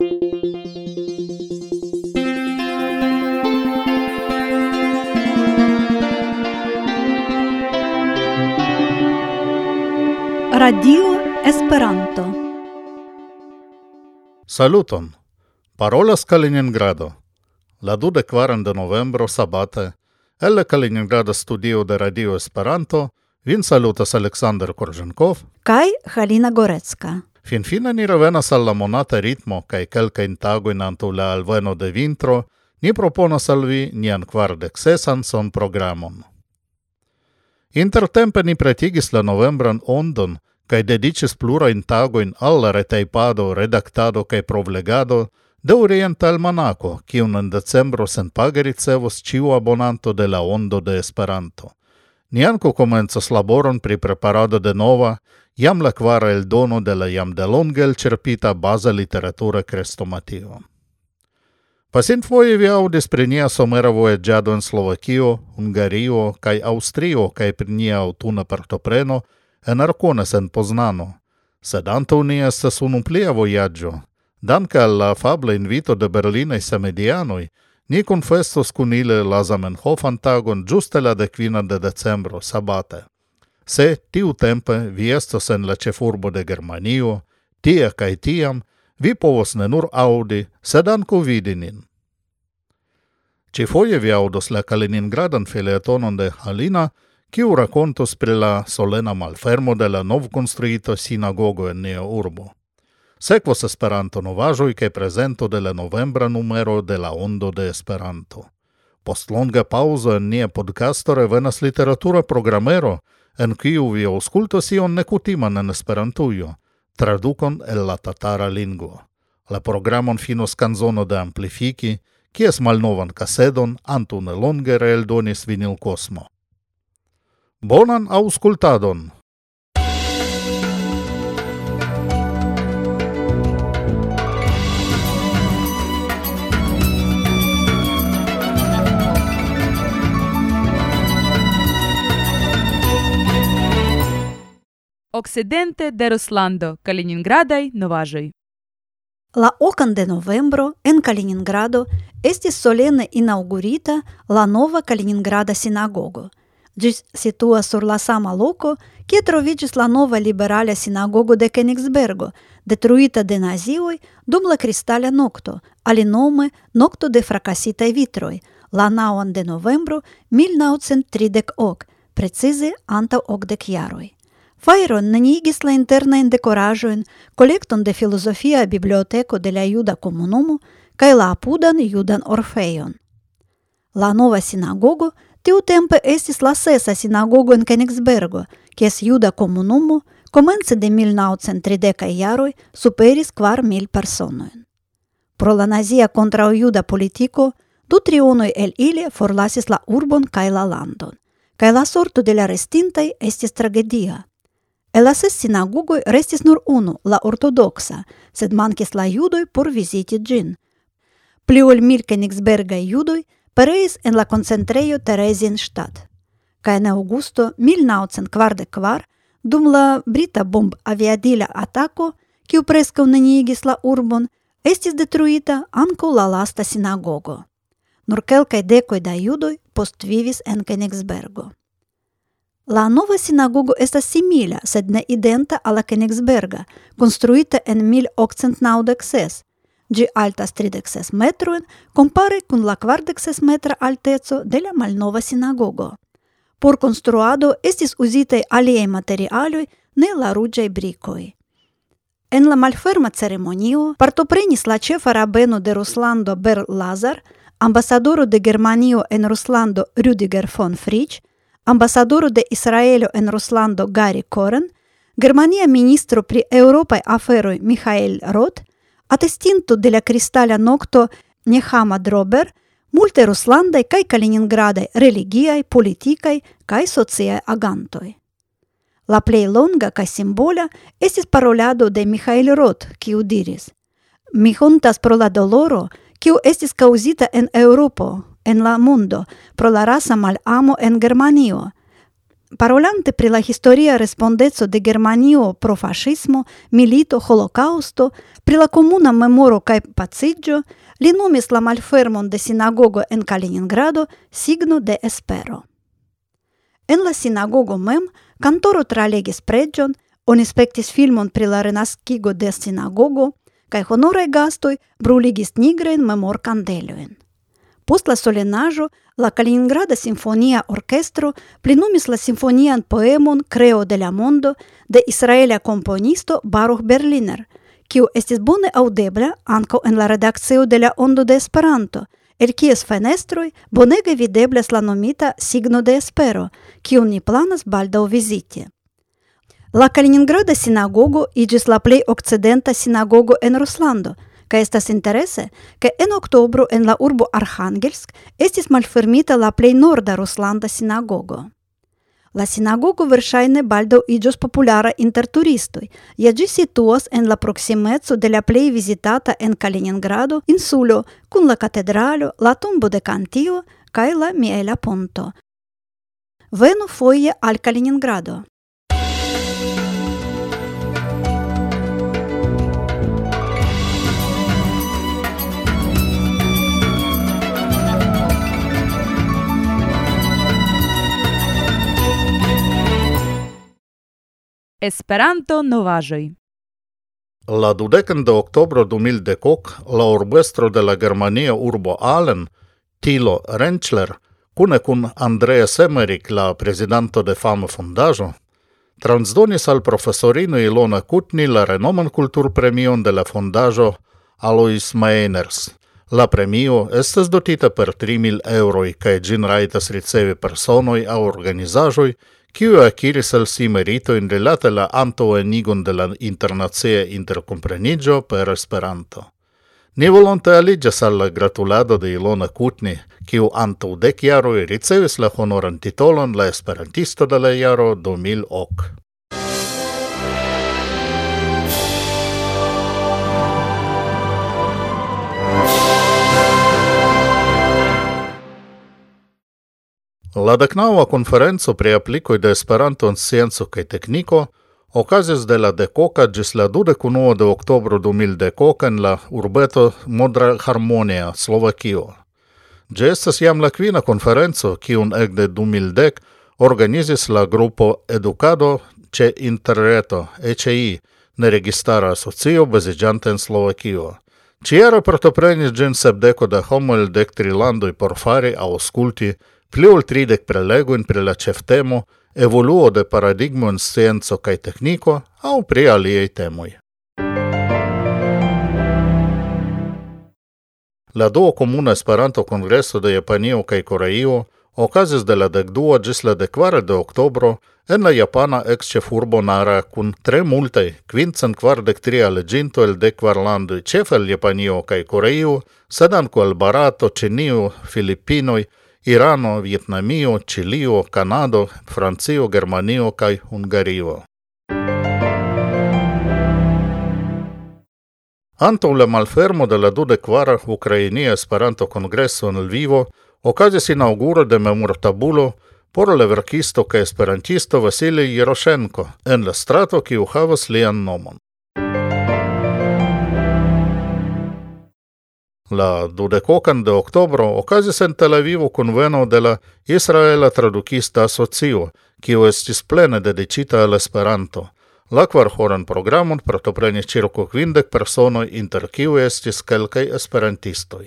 Radio Esperanto Saluton! Parolas Kaliningrado. La dude quaran de novembro sabate, el la Kaliningrada studio de Radio Esperanto, vin salutas Alexander Korzenkov, kai Halina Gorecka. Finfine ni revenas al la monata ritmo, cae tago in antu la alveno de vintro, ni proponas al vi nian quardexesan son programon. Intertempe ni pretigis la novembran ondon, cae dedicis plura in tagoin al alla reteipado, redactado cae provlegado de Orienta Almanaco, cium in decembro sen page ricevos ciu abonanto de la ondo de Esperanto. Ni anco comenzas laboron pri preparado de nova, jam la quara el dono de la jam delonge el cerpita baza literatura crestomatio. Pasin foie vi audis pri nia somera vojaĝado en Slovakio, Ungario, kaj Austrio, kaj pri nia autuna partopreno en Arkonas en Poznano, sed antaŭ ni estes unum plia voyaggio. Danke al la afabla invito de Berlinei samedianoj, ni confestos cun ile la Zamenhofan tagon giuste la decvina de decembro, sabate se tiu tempe vi estos en la cefurbo de Germanio, tie cae tiam vi povos ne nur aŭdi, sed ankaŭ vidi nin. foie vi aŭdos la Kaliningradan filetonon de Halina, kiu rakontos pri la solena malfermo de la nov construito sinagogo en nia urbo. Sekvos Esperanto novaĵoj kaj prezento de la novembra numero de la Ondo de Esperanto. Post longa pauzo en nia podcasto revenas literatura programero, en kiu vi aŭskultos ion nekutiman en Esperantujo, tradukon el la tatara lingvo. La programon finos kanzono de Amplifiki, kies malnovan kasedon antu nelonge reeldonis Vinil Kosmo. Bonan auscultadon! Okcidente de Ruslando, Kaliningradaj novaĵoj. La okan de novembro en Kaliningrado estis solene inaugurita la nova Kaliningrada sinagogo. Ĝis situa sur la sama loko, kie troviĝis la nova liberala sinagogo de Kenigsbergo, detruita de nazioj dum la kristala ali alinome nokto de frakasitaj vitroj, la naŭan de novembro 1930 ok, precize antaŭ okdek jaroj. Fajron nunigis la internajn dekoraĵojn, kolekton de filozofia e biblioteko de la juda komunumo kaj la apudan judan orfejon. La nova sinagogo tiutempe estis la sesa sinagogo en Kenigsbergo, kies juda komunumo komence de 1930 jaroj superis kvar mil personojn. Pro la nazia kontraŭjuda politiko du trionoj el ili forlasis la urbon kaj la landon, kaj la sorto de la restintaj estis tragedia – Ела се синагогој рестиснор уну, ла ортодокса, сед манкес ла јудој пор визити джин. Плиоль Милькениксберга јудој, Пареис ен ла концентрејо Терезин штат. Кај на Аугусто, мил науцен квар де квар, дум ла брита бомб авиадиля атако, ки упрескав на Нигисла Урбон, естис детруита анко ла ласта синагого. Нуркел кај декој да јудој поствивис ен Кенигсберго. La nova sinagogo estas simila, sed ne identa alla Königsberga, konstruita en 1896, Gi altas 36 metroin, compare cun la 46 metra altezo de la malnova sinagogo. Por construado estis uzitei aliei materialoi ne la rugiai bricoi. En la malferma ceremonio partoprenis la cefa rabeno de Ruslando Ber Lazar, ambasadoro de Germanio en Ruslando Rüdiger von Fritsch, амбасадору де Исраелю ен Русландо Гари Корен, Германија министру при Европај аферој Михаел Рот, атестинту деля Кристаля Нокто Нехама Дробер, мулте Русландай кај Калининградај религијај, политикај кај социјај агантой. La plejlonga kaj simbola estis parolado de Mihail Roth, kiu diris: Mi hontas pro la kiu estis causita en Europo, en la Мундо, pro la rasa mal amo en Germanio. parolante pri la historia respondezo de Germanio pro fascismo, milito, holocausto, pri la comuna memoro cae pacigio, li nomis la malfermon de sinagogo en Kaliningrado signo de espero. En la sinagogo mem, cantoro tralegis pregion, on inspectis filmon pri la renascigo de sinagogo, кај хонорај гастој брулигис нигрен мемор канделюен. После соленажо, ла Калининграда симфонија оркестро пленумис ла симфонијан поемон Крео де ла Мондо де Исраеля компонисто Барух Берлинер, кио естис боне аудебля анкао ен ла редакцио де ла Ондо де Есперанто, el kies fenestroj bonege videblas la nomita signo de espero, kiun ni planas baldaŭ viziti. La Kaliningrada sinagogo iĝis la plej okcidenta sinagogo en Ruslando, kaj estas interese, ke en oktobro en la urbo Arhangelsk estis malfermita la plej norda ruslanda sinagogo. La sinagogo verŝajne baldaŭ iĝos populara inter turistoj, ja ĝi situas en la proksimeco de la plej vizitata en Kaliningrado insulo kun la katedralo, la tombo de Kantio kaj la Miela ponto. Venu foje al Kaliningrado. Esperanto novaĵoj. La dudekan de oktobro 2010 la urbestro de la germania urbo Allen, Tilo Rentzler, kune kun Andrea Emerik, la prezidanto de fama fondaĵo, transdonis al profesorino Ilona Kutni la renoman kulturpremion de la fondaĵo Alois Meiners. La premio estas dotita per 3000 evroj kaj ĝin rajtas ricevi personoj aŭ organizaĵoj, kiu akiris al si merito in relate la anto enigon de la internacia intercomprenigio per Esperanto. Ni volonte aligas al la gratulado de Ilona Kutni, kiu anto dec jaroi ricevis la honoran titolon la Esperantisto de la jaro 2000 ok. La decnaua konferenco pri aplikoj de Esperanto en scienzo kaj tekniko okazis de la decoca gis la dudek unua de oktobro 2000 mil en la urbeto Modra Harmonia, Slovakio. Ĝi estas jam la kvina konferenco, kiun ekde du mil organizis la grupo Edukado ĉe Interreto (ECI), neregistara asocio baziĝanta en Slovakio. Ciera partoprenis ĝin sepdeko da homo el dec tri por fari aŭ aŭskulti Pli ol tridec prelegoin pri la ceftemo evoluo de paradigmo in scienzo cae tecnico au pri aliei temoi. La duo comuna Esperanto congresso de Japanio kaj Koreio okazis de la dekdua gis la dekvara de oktobro en la Japana ex-ĉefurbo Nara kun tre multaj kvincen kvardek tri aleĝinto el dekvar landoj ĉefe el Japanio kaj Koreio, sed ankaŭ el Barato, Ĉinio, Filipinoj, Irano, Vietnamio, Chilio, Canado, Francio, Germanio kaj Hungario. Antaŭ la malfermo de la dudekkvara Ukrainia Esperanto-Kongreso en Lvivo okazis inaŭguro de memortabulo por la verkisto kaj esperantisto Vasilij Jeroŝenko en la strato kiu havas lian nomon. La dudecocan de octobro okazis en Tel Avivo conveno de la Israela Traducista Asocio, kiu estis plene dedicita al Esperanto. La kvarhoran programon partoprenis circo quindec personoi inter kiuj estis kelkaj esperantistoj.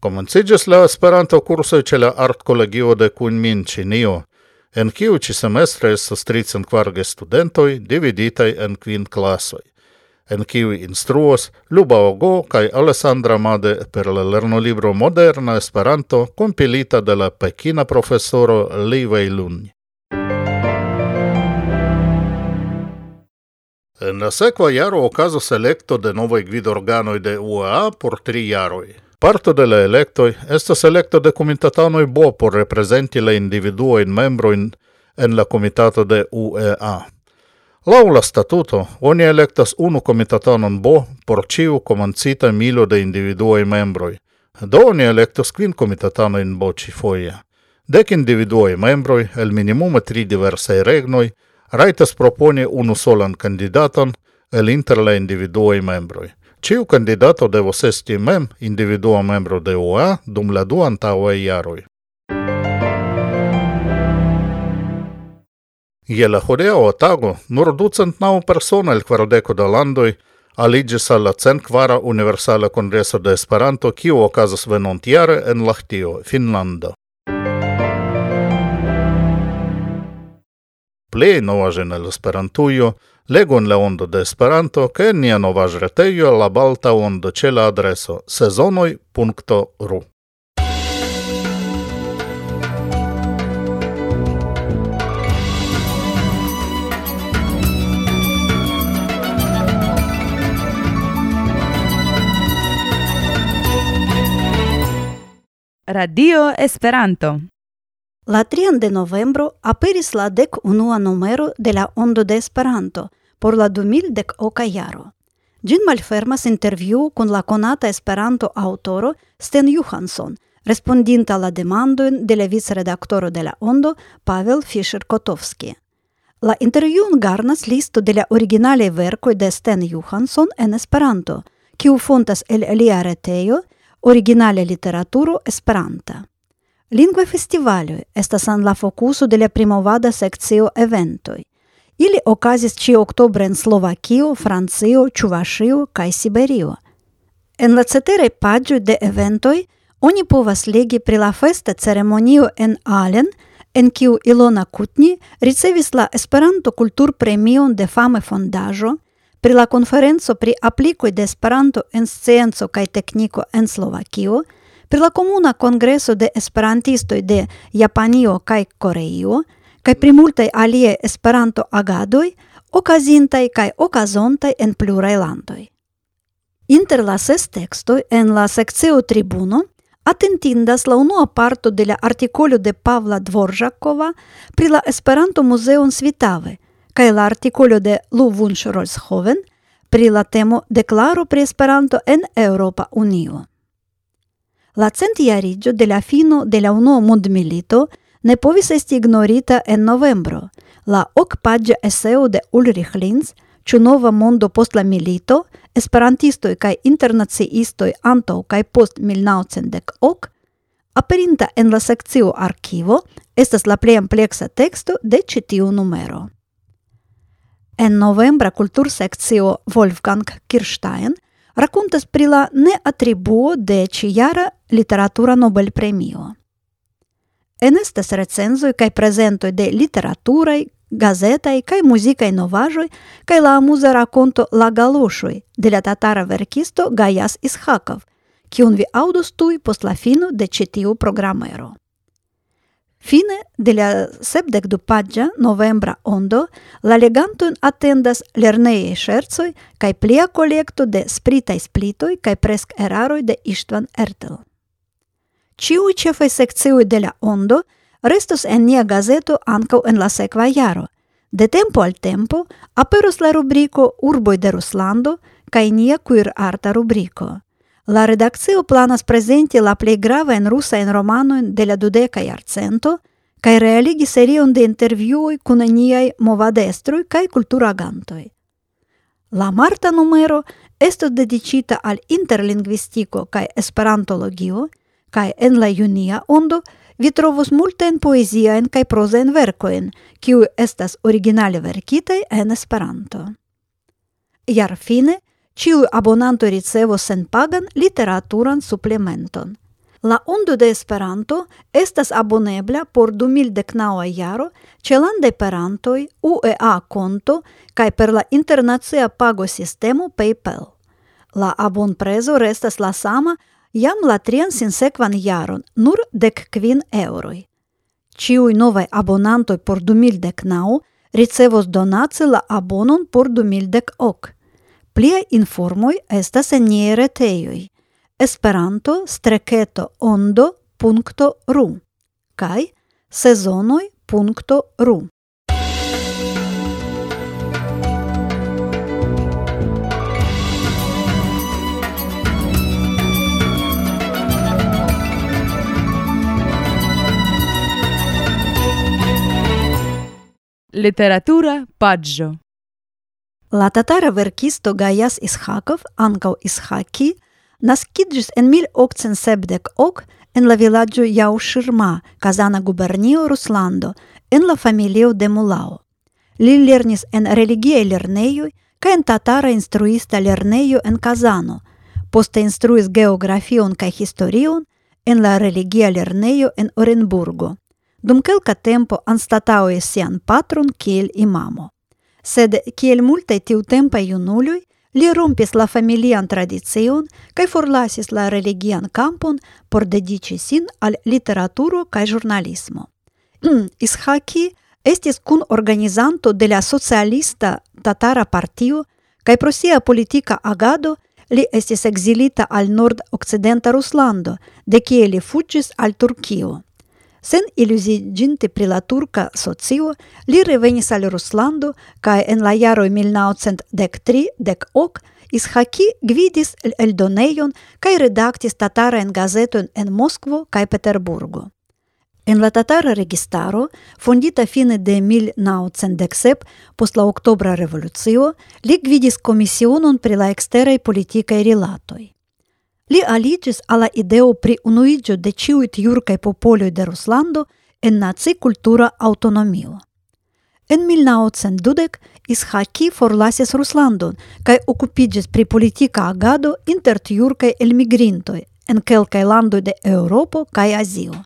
Komenciĝis la Esperanto kursoj ĉe la Artkolegio de Kunmin, Ĉinio, en kiu ĉi semestre estas tricent kvarge studentoj dividitaj en kvin klasoj en kiu instruos Luba Ogo kaj Alessandra Made per la lernolibro Moderna Esperanto compilita de la pekina profesoro Li Weilun. En la sekva jaro okazo selekto de novaj gvidorganoj de UEA por tri jaroj. Parto de la electoi estas electo de comitatanoi bo por representi la individuoin membroin en la comitato de UEA. Lau la statuto, oni electas unu komitatanon bo por ciu comancita milo de individuoi membroi. Do oni quin kvin komitatanojn B ĉifoje. Dek individuoi membroi, el minimume tri diversaj regnoi, raitas proponi unu solan candidaton el inter la individuoi membroi. Ciu candidato devos esti mem individua membro de OA dum la du antaŭaj jaroj. Gelajoreaba Otago non ducentenau personel kvar landoj aliĝis al la centkvara Universala Kongreso de Esperanto, kiu okazas venontjare en Lahtio, Finnlando. Plej novaĵojn el Esperantujo legu en la ondo de Esperanto kaj en nia novaĵretejo La Balta Ondo ĉe la adreso sezonoj.ru. Radio Esperanto. La 3 de novembro aperis la dec unua numero de la Ondo de Esperanto por la 2010 oca jaro. Gin malfermas interviu con la conata Esperanto autoro Sten Johansson, respondinta la demandoin de la vice-redaktoro de la Ondo, Pavel Fischer-Kotovski. La interviun garnas listo de la originale vercoi de Sten Johansson en Esperanto, kiu fontas el lia retejo – originale literaturo esperanta. Lingua festivalio estas an la focuso de la primovada seccio eventoi. Ili okazis ci oktobre en Slovakio, Francio, Čuvašio kaj Siberio. En la cetere pagio de eventoi, oni povas legi pri la festa ceremonio en Allen, en kiu Ilona Kutni ricevis la Esperanto Kultur de Fame Fondaĵo, pri la conferenzo pri applicoi de Esperanto en scienzo kaj tekniko en Slovakio, pri la comuna congreso de esperantistoi de Japanio kaj Koreio, kaj pri multaj aliaj Esperanto agadoj, okazintaj kaj okazontaj en pluraj landoj. Inter la ses textoj en la sekcio tribuno atentindas la unua parto de la artikolo de Pavla Dvoržakova pri la Esperanto Muzeon Svitave – kaj la artikolo de Lu Wunsch Rolshoven pri la temo Deklaro pri Esperanto en Eŭropa Unio. La centjariĝo de la fino de la unua mondmilito ne povis esti ignorita en novembro. La okpaĝa eseo de Ulrich Linz Ĉu nova mondo post la milito, esperantistoj kaj internaciistoj antaŭ kaj post 1910 aperinta en la sekcio arkivo estas la plej ampleksa teksto de ĉi tiu numero. En novembra kultur sekcio Wolfgang Kirstein rakontas pri la ne atribuo de ĉiara literatura Nobel premio. Enestas recenzoj kaj prezentoj de literaturaj, gazetaj kaj muzikaj novaĵoj kaj la amuza rakonto La galoŝoj de la tatara verkisto Gajas Ishakov, kiun vi aŭdos tuj post la fino de ĉi tiu programero. Fine della sepdekdupaĝa novembra ondo la legantojn atendas lernejaj ŝercoj kaj plia kolekto de spritaj splitoj kaj presk eraroj de Ištvan Ertel. Ĉiuj ĉefaj sekcioj de la ondo restos en nia gazeto ankaŭ en la sekva jaro. De tempo al tempo aperos la rubriko Urboj de Ruslando kaj nia kuirarta rubriko. La redakcio planas prezenti la plej gravajn rusajn romanojn de la dudeka jarcento kaj realigi serion de intervjuoj kun niaj movadestroj kaj kulturagantoj. La marta numero estos dediĉita al interlingvistiko kaj esperantologio kaj en la junia ondo vi trovos multajn poeziajn kaj prozajn verkojn, kiuj estas originale verkitaj en Esperanto. Jarfine Ĉiuj abonanto ricevos senpagan literaturan supplementon. La Ondo de Esperanto estas abonebla por 2019 jaro ĉe landaj perantoj UEA konto kaj per la internacia pagosistemo PayPal. La abonprezo restas la sama jam la trian sinsekvan jaron, nur dek kvin euroj. Ĉiuj novaj abonantoj por 2019 ricevos donaci la abonon por 2010 ok. Plia informoj estas en niaj retejoj esperanto streketo ondo.ru kaj sezonoj.ru. Literatura paggio. Лататара веркис тогаяс Исхаков, анкау Исхаки, наскиджис ен мил окцен сепдек ок ен ла виладжо Јау Ширма, Казана губернио Русландо, ен ла фамилио де Мулао. Ли лернис ен религија лернеју, кај ен татара инструиста лернеју ен Казано, поста инструис географион кај историон ен ла религија лернеју ен Оренбурго. Думкелка темпо ан статао е сиан патрон кел имамо. sed kiel multaj tiutempaj junuloj li rompis la familian tradicion kaj forlasis la religian kampon por dediĉi sin al literaturo kaj ĵurnalismo. Mm, Ishaki estis cun organizanto de la socialista tatara partio kaj pro sia politika agado li estis ekzilita al nord-okcidenta Ruslando, de kie li fuĝis al Turkio. Сен иллюзи джинте прила турка социо, ли ревени саль Русланду, кај ен лајаро милнауцент дек три, дек ок, из хаки гвидис эльдонејон, кај редактис татара ен газетон ен Москво кај Петербургу. Ен la tatara registaro, fondita fine de 1997 post la oktobra револуцио, li gvidis komisionon pri la eksteraj politikaj rilatoj. Li aligis alla ideo pri unuigio de ciuit tiurcae popolioi de Ruslando en nazi cultura autonomio. En 1920 Ishaki forlasis Ruslandon kaj occupigis pri politika agado inter tiurcae elmigrintoj en quelcae landoi de Europo kaj Azio.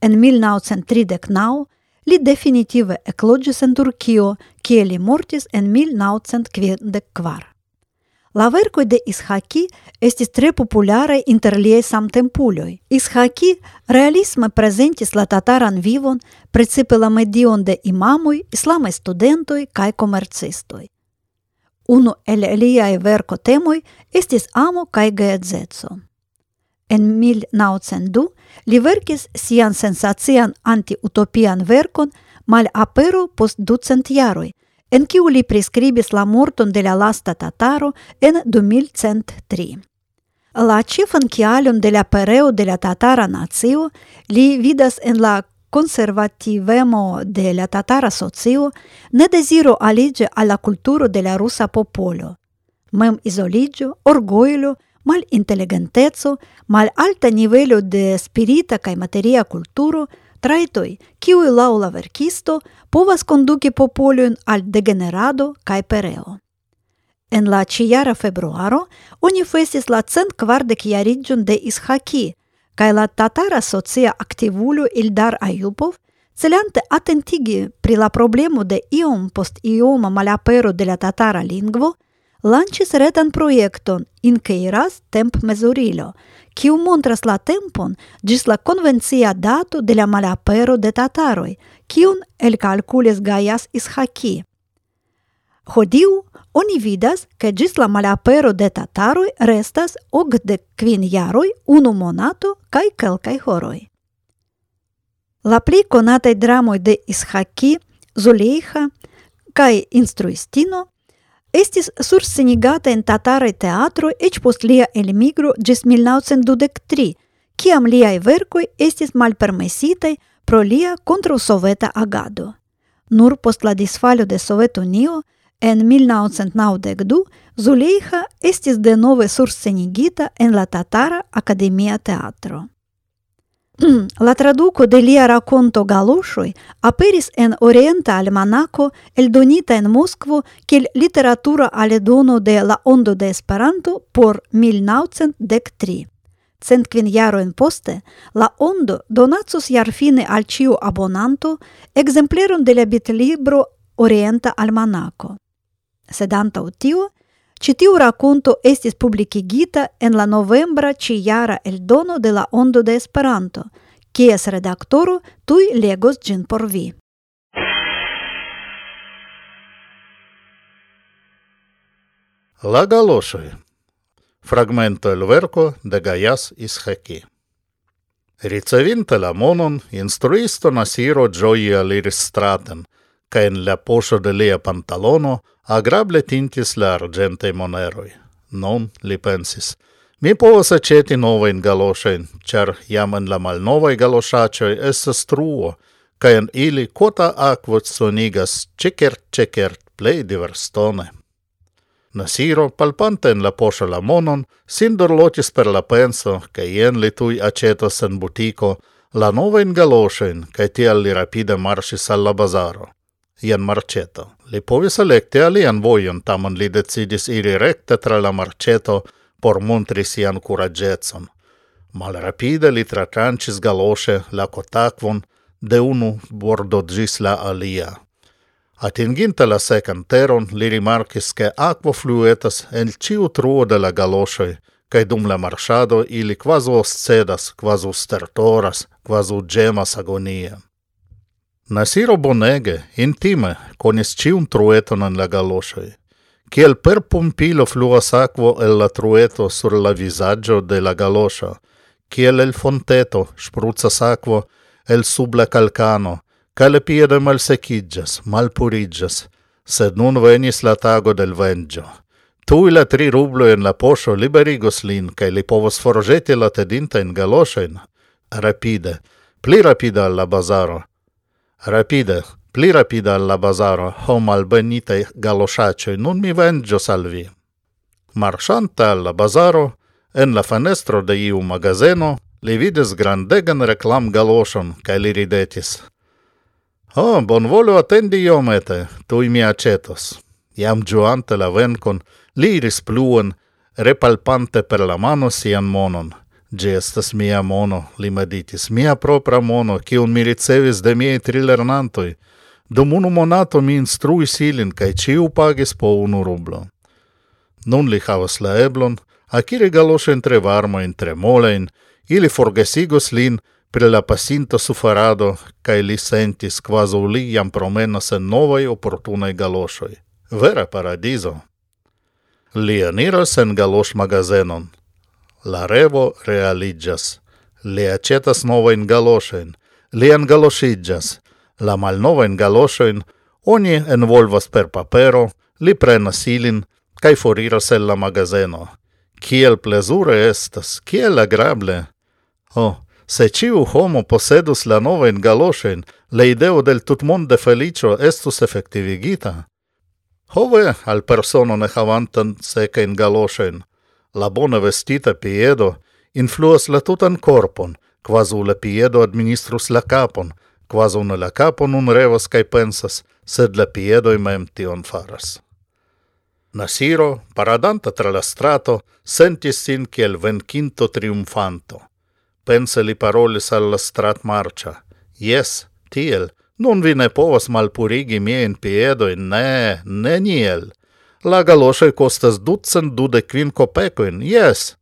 En 1939 li definitive ekloĝis en Turkio, kie li mortis en 1954. La vercoi de Ishaki estis tre populare inter liei samtempuloi. Ishaki realisme presentis la tataran vivon, precipe la medion de imamoi, islamai studentoi cae comercistoi. елија el liai verco temoi estis amo cae geedzetso. En 1902 li verkis sian sensacian anti-utopian verkon mal apero post ducent jaroi, en kiu li prescribis la morton de la lasta tataro en 2103. La cifan kialon de la pereo de la tatara nacio li vidas en la conservativemo de la tatara socio ne deziro alige alla culturo de la rusa popolo. Mem isoligio, orgoilo, mal inteligentezo, mal alta nivelo de spirita cae materia culturo, traitoi, kiui lau la verkisto, povas conduci popolion al degenerado kai pereo. En la ciara februaro, oni festis la cent quardec iarigion de Ishaki, kai la tatara socia activulo Ildar Ayupov, celante attentigi pri la problemo de iom post ioma malapero de la tatara lingvo, lancis retan projekton in Keiras temp mesurilo, kiu montras la tempon gis la convencia dato de la malapero de tataroi, kiun el calcules Gaias Ishaki. Hodiu, oni vidas che gis la malapero de tataroi restas og de quin jaroi unu monato cae quelcae horoi. La pli conatei dramoi de Ishaki, Zuleiha, cae instruistino Estis sursenigata en tatara teatro eĉ post lia elmigro ĝis 1903, kiam liaj verkoj estis malpermesitaj pro lia kontraŭsoveta agado. Nur post la disfalo de Sovetunio en 1992 Zulejha estis denove sursenigita en la Tatara Akademia Teatro. La traduco de lia racconto Galoshoi aperis en Orienta Almanaco eldonita en Moskvo kiel literatura aledono de la Ondo de Esperanto por 1903. Cent quin jaroen poste, la Ondo donatsus jarfine al ciu abonanto exempleron de la bitlibro Orienta Almanaco. Sed antau tio, Citiu racconto estis publicigita en la novembra ciara el dono de la Ondo de Esperanto, kies redaktoro редактору legos gin por vi. La galošoj. Fragmento el verko de Gajas Ishaki. Ricevinte la monon, instruisto Nasiro gioia aliris straten, ca in la poso de lia pantalono agrable tintis la argentai moneroi. Non li pensis. Mi povas aceti novain galošain, char jam en la malnovai galošacioi estes truo, kaj en ili quota aquot sonigas cecert cecert plei diverstone. Nasiro, palpante in la posha la monon, sin dorlotis per la penso, ca ien li tui aĉetos en butico, la novajn galoŝojn, ca tial li rapide marsis alla bazaro. Ien marceto. Li povis elekti alian voion, tamen li decidis iri recte tra la marceto por montri sian Mal rapide li tratrancis galoshe la kotakvon de unu bordo gis la alia. Atinginta la secan teron, li rimarcis che aquo fluetas el ciu truo de la galoshoi, cae dum la marchado ili quaso oscedas, quaso stertoras, quaso gemas agonie. Nasiro bonege, intime, conis cium trueton en la galosoi. Ciel per pompilo fluas aquo el la trueto sur la visaggio de la galosha, ciel el fonteto spruzzas aquo el sub la calcano, ca le piede malseciggias, malpuriggias, sed nun venis la tago del vengio. Tui la tri rublo en la posho liberigos lin, ca li povos forgeti la tedinta in galoshen. rapide, pli rapide alla bazaro, Rapide, pli rapide alla bazaro, hom benite galosacei, nun mi vengio salvi. Marchanta al bazaro, en la fenestro de iu magazeno, li vides grandegan reklam galoshon, kaj li ridetis. Ho, oh, bonvolu attendi iomete, tui mi acetos. Iam giuante la vencon, li iris pluen, repalpante per la mano sian monon – Gi estas mia mono, li meditis, mia propra mono, kiun mi ricevis de miei trilernantoi. Dum unu monato mi instruis ilin, kaj ciu pagis po unu rublo. Nun li havas la eblon, aciri galoŝojn tre varmojn, tre molein, ili forgesigos lin pri la pasinta suferado, kai li sentis, quasi li jam promenas en novai oportunaj galoŝoj. Vera paradizo! Li aniras en galoŝ magazenon. La revo realigas. Li acetas novain galoshen. li engaloŝiĝas. La malnovain galoshen oni envolvas per papero, li prenas ilin cae foriras el la magazeno. Kiel plezure estas, kiel agrable! Oh, se ciu homo posedus la novajn galoshen, le ideo del tutmonde felicio estus effectivigita. Hove al persono ne havantan in galoshen la bona vestita piedo influas la tutan corpon, quasu la piedo administrus la capon, quasu ne la capon un revas cae pensas, sed la piedo imem tion faras. Nasiro, paradanta tra la strato, sentis sin kiel vencinto triumfanto. Pense li parolis alla strat marcia. Yes, tiel, nun vi ne povas malpurigi mien piedoi, ne, ne niel la galoshe costas ducent dude quin copecoin, yes!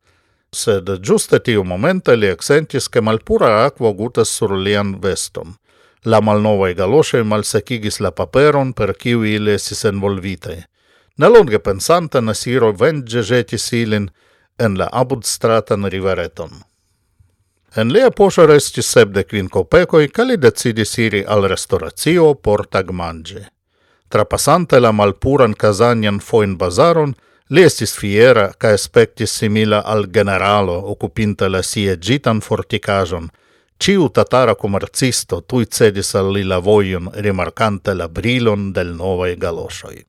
Sed giuste tiu momente li accentis che malpura aqua gutas sur lian veston. La malnovai galoshe malsecigis la paperon per kiu ili esis envolvitei. Nelonge pensante, Nasiro venge jetis ilin en la abudstratan rivereton. En lia poŝo restis sepdek kvin kopekoj kaj li decidis iri al restoracio por tagmanĝi. Trapasante la malpuran Kazanjan foin bazaron, li estis fiera ca aspectis simila al generalo ocupinta la sie gitan forticajon. Ciu tatara comercisto tui cedis al li la voion, rimarcante la brilon del novai galosoi.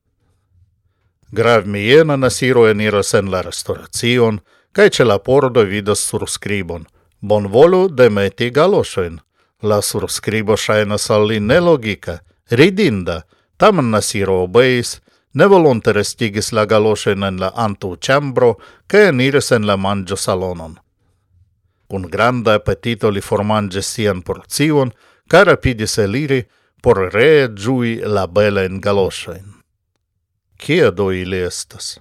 Grav miena nasiro eniras en la restauracion, cae ce la pordo vidas surscribon. Bon volu demeti galosoin. La surscribo shainas al li nelogica, ridinda, Tamen Nasiro obeis, nevolonte restigis la galoŝen en la antaŭĉambro ca eniris en la manĝosalonon. Kun granda apetito li formange sian porcion ca rapidis eliri por ree giui la belajn galoŝojn. Cia do ili estas?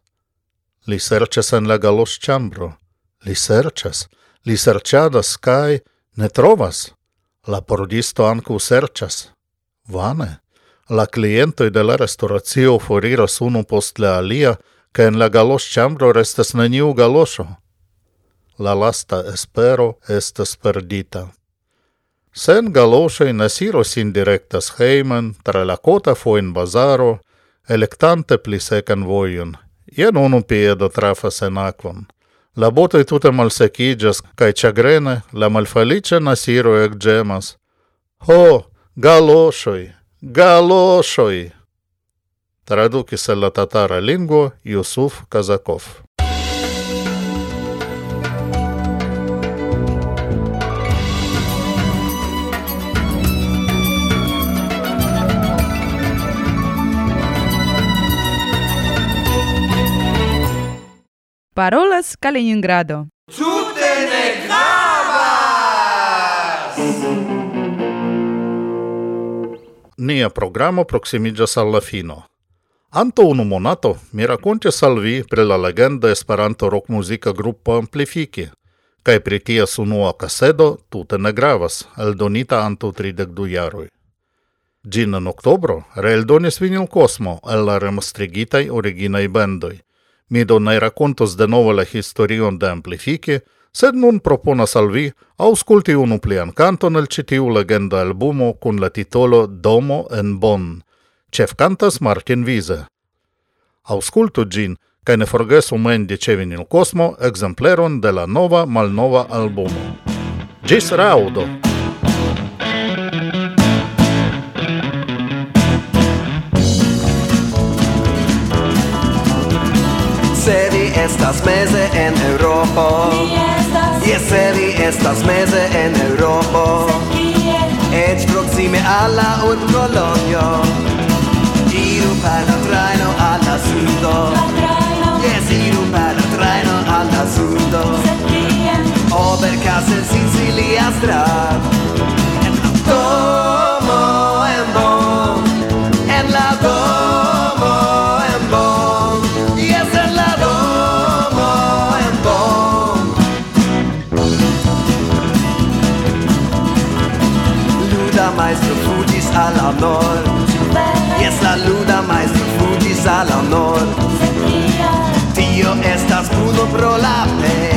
Li serces en la galoŝĉambro. Li serces? li serciadas, cae ne trovas. La pordisto ankaŭ serĉas. Vane. La clientoi de la restauratio foriras unu post la alia, ca en la galos chambro restas neniu galosho. La lasta espero estas perdita. Sen galoshoi Nasiro indirectas heimen tra la cota foin bazaro, electante pli secan voion. Ien unu piedo trafas en aquam. La botoi tutte malsecigas, cae chagrene la malfelice Nasiro ec gemas. Ho, galoshoi! галошой. Тарадуки Салататара Линго Юсуф Казаков. Паролас Kaliningrado. Чудо! nia programo proximigas al la fino. Anto unu monato mi racontis al vi pri la legenda Esperanto rock muzika gruppo Amplifiki, cae pri ties unua kasedo tute ne gravas, eldonita anto 32 jaroi. Gin en oktobro reeldonis Vinil Kosmo el la remastrigitai originai bendoi. Mi do ne rakontos denove la historion de Amplifiki, sed nun proponas al vi ausculti unu plian canton el citiu legenda albumo cun la titolo Domo en Bonn. Cef cantas Martin Wiese. Auscultu gin, cae ne forgesu mendi cevin il cosmo exempleron de la nova malnova albumo. Gis raudo! Se vi estas meze en Europa, yeah. Se vi estas meze en Europo Et proxime alla un colonio Iru per la traino alla sudo Yes, iru per la traino alla sudo Ober Kassel, Sicilia, Strat En la al Y es la luna maestro Fuji al Tío, estás mudo pro la fe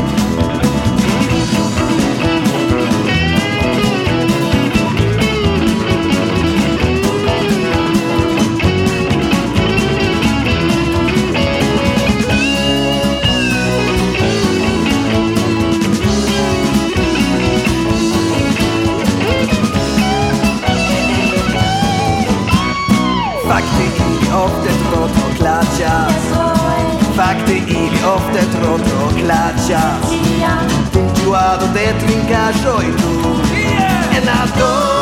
klacza Piła do detlinka żojtu yeah! And I go